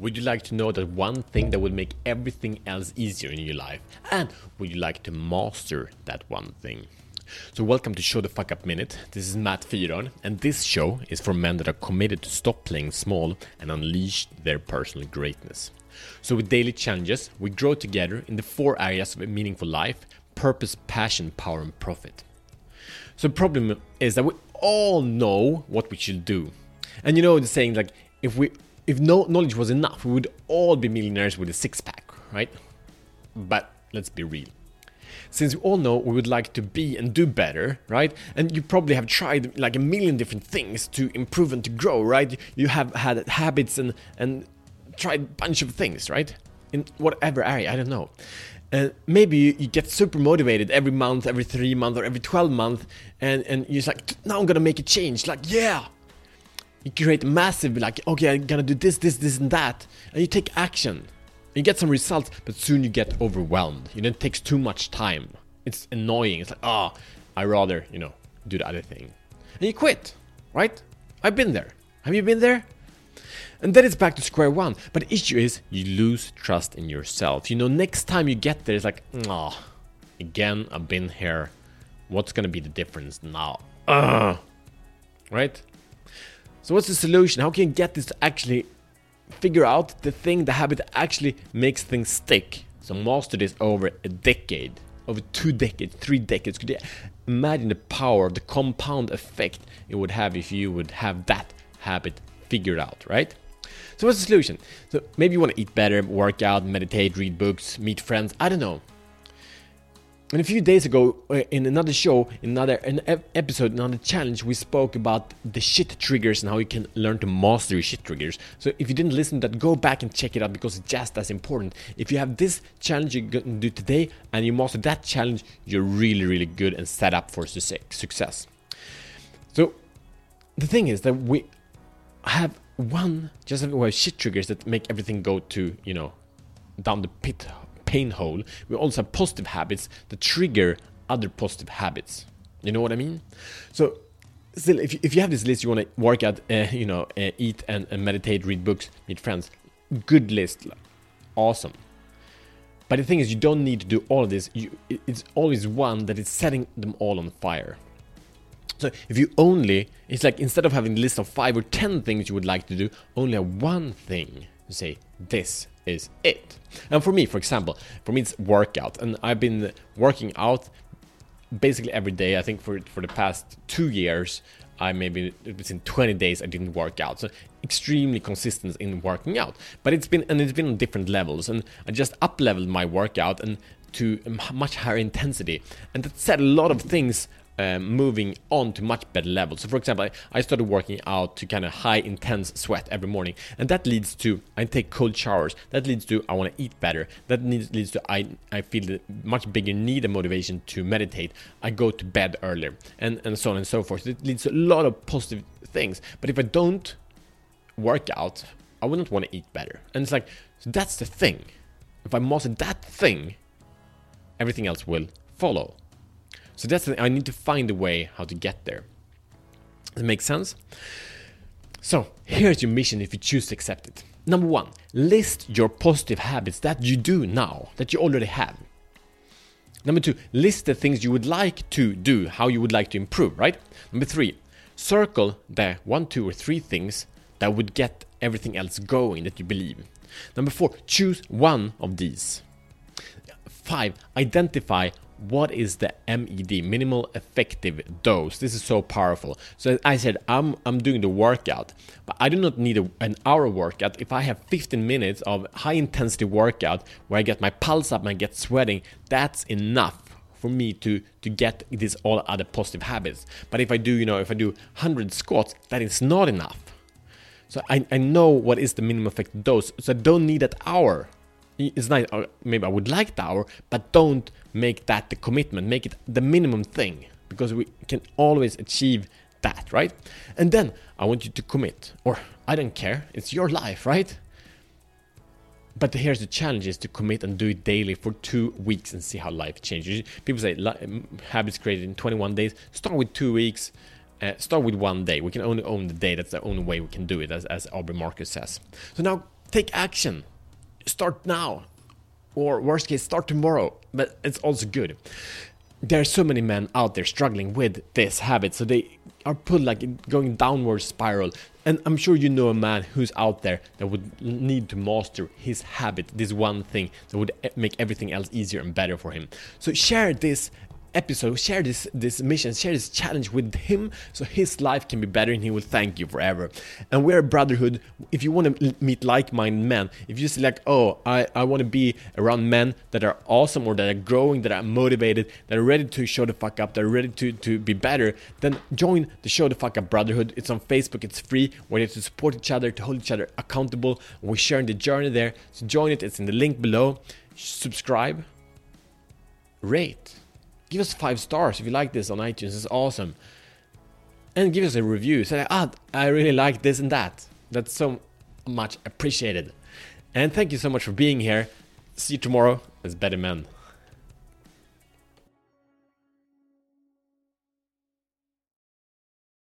Would you like to know that one thing that would make everything else easier in your life? And would you like to master that one thing? So, welcome to Show the Fuck Up Minute. This is Matt Fyron, and this show is for men that are committed to stop playing small and unleash their personal greatness. So, with daily challenges, we grow together in the four areas of a meaningful life purpose, passion, power, and profit. So, the problem is that we all know what we should do. And you know the saying like, if we if no knowledge was enough, we would all be millionaires with a six pack, right? But let's be real. Since we all know we would like to be and do better, right? And you probably have tried like a million different things to improve and to grow, right? You have had habits and and tried a bunch of things, right? In whatever area, I don't know. Uh, maybe you, you, get super motivated every month, every three months, or every 12 months, and, and you're like, now I'm gonna make a change. Like, yeah, you create massive like okay i'm gonna do this this this and that. And you take action. You get some results but soon you get overwhelmed. You know it takes too much time. It's annoying. It's like ah, oh i rather you know do the other thing. And you quit right? I've been there. Have you been there? And then it's back to square one. But the issue is you lose trust in yourself. You know next time you get there it's like oh again i've been here. What's gonna be the difference now? Ugh. right so what's the solution? How can you get this to actually figure out the thing, the habit that actually makes things stick? So master this over a decade, over two decades, three decades. Could you imagine the power, the compound effect it would have if you would have that habit figured out, right? So what's the solution? So maybe you want to eat better, work out, meditate, read books, meet friends. I don't know. And a few days ago, uh, in another show, in another an episode, another challenge, we spoke about the shit triggers and how you can learn to master your shit triggers. So if you didn't listen to that, go back and check it out because it's just as important. If you have this challenge to do today and you master that challenge, you're really, really good and set up for success. So the thing is that we have one, just we have shit triggers that make everything go to, you know, down the pit pain hole, we also have positive habits that trigger other positive habits. You know what I mean? So, still, if you, if you have this list, you want to work out, uh, you know, uh, eat and, meditate, read books, meet friends, good list, awesome. But the thing is, you don't need to do all of this. You, it's always one that is setting them all on fire. So if you only, it's like instead of having a list of five or ten things you would like to do, only have one thing to say, this is it. And for me, for example, for me it's workout, and I've been working out basically every day. I think for for the past two years, I maybe within 20 days I didn't work out. So extremely consistent in working out. But it's been and it's been on different levels, and I just up leveled my workout and to a much higher intensity, and that said a lot of things um, moving on to much better levels. So, for example, I, started working out to kind of high intense sweat every morning, and that leads to I take cold showers. That leads to I want to eat better. That leads, leads to I I feel the much bigger need and motivation to meditate. I go to bed earlier, and and so on and so forth. It leads to a lot of positive things. But if I don't work out, I wouldn't want to eat better. And it's like so that's the thing. If I master that thing, everything else will follow. So that's I need to find a way how to get there. Does it make sense? So here's your mission if you choose to accept it. Number one, list your positive habits that you do now, that you already have. Number two, list the things you would like to do, how you would like to improve, right? Number three, circle the one, two, or three things that would get everything else going that you believe. Number four, choose one of these. Five, identify what is the MED, minimal effective dose? This is so powerful. So I said, I'm, I'm doing the workout, but I do not need a, an hour workout. If I have 15 minutes of high intensity workout where I get my pulse up and I get sweating, that's enough for me to to get these all other positive habits. But if I do, you know, if I do 100 squats, that is not enough. So I, I know what is the minimum effective dose. So I don't need that hour it's nice uh, maybe i would like the hour but don't make that the commitment make it the minimum thing because we can always achieve that right? And then i want you to commit or i don't care it's your life right? But here's the challenge is to commit and do it daily for two weeks and see how life changes. People say habits created in 21 days start with two weeks uh, start with one day. We can only own the day that's the only way we can do it as, as aubrey marcus says. So now take action. Start now. Or worst case, start tomorrow. But it's also good. There are so many men out there struggling with this habit, so they are put like going downward spiral. And I'm sure you know a man who's out there that would need to master his habit, this one thing that would eh, make everything else easier and better for him. So share this episode, share this this mission, share this challenge with him, so his life can be better, and he will thank you forever. And we're a brotherhood. If you want to meet like-minded men, if you just like, oh, I I want to be around men that are awesome or that are growing, that are motivated, that are ready to show the fuck up, that are ready to to be better, then join the Show the Fuck Up Brotherhood. It's on Facebook. It's free. We're to support each other, to hold each other accountable. We're sharing the journey there. So join it. It's in the link below. Subscribe. Rate Give us five stars if you like this on iTunes. It's awesome. And give us a review. Say, ah, I really like this and that. That's so much appreciated. And thank you so much for being here. See you tomorrow as better men.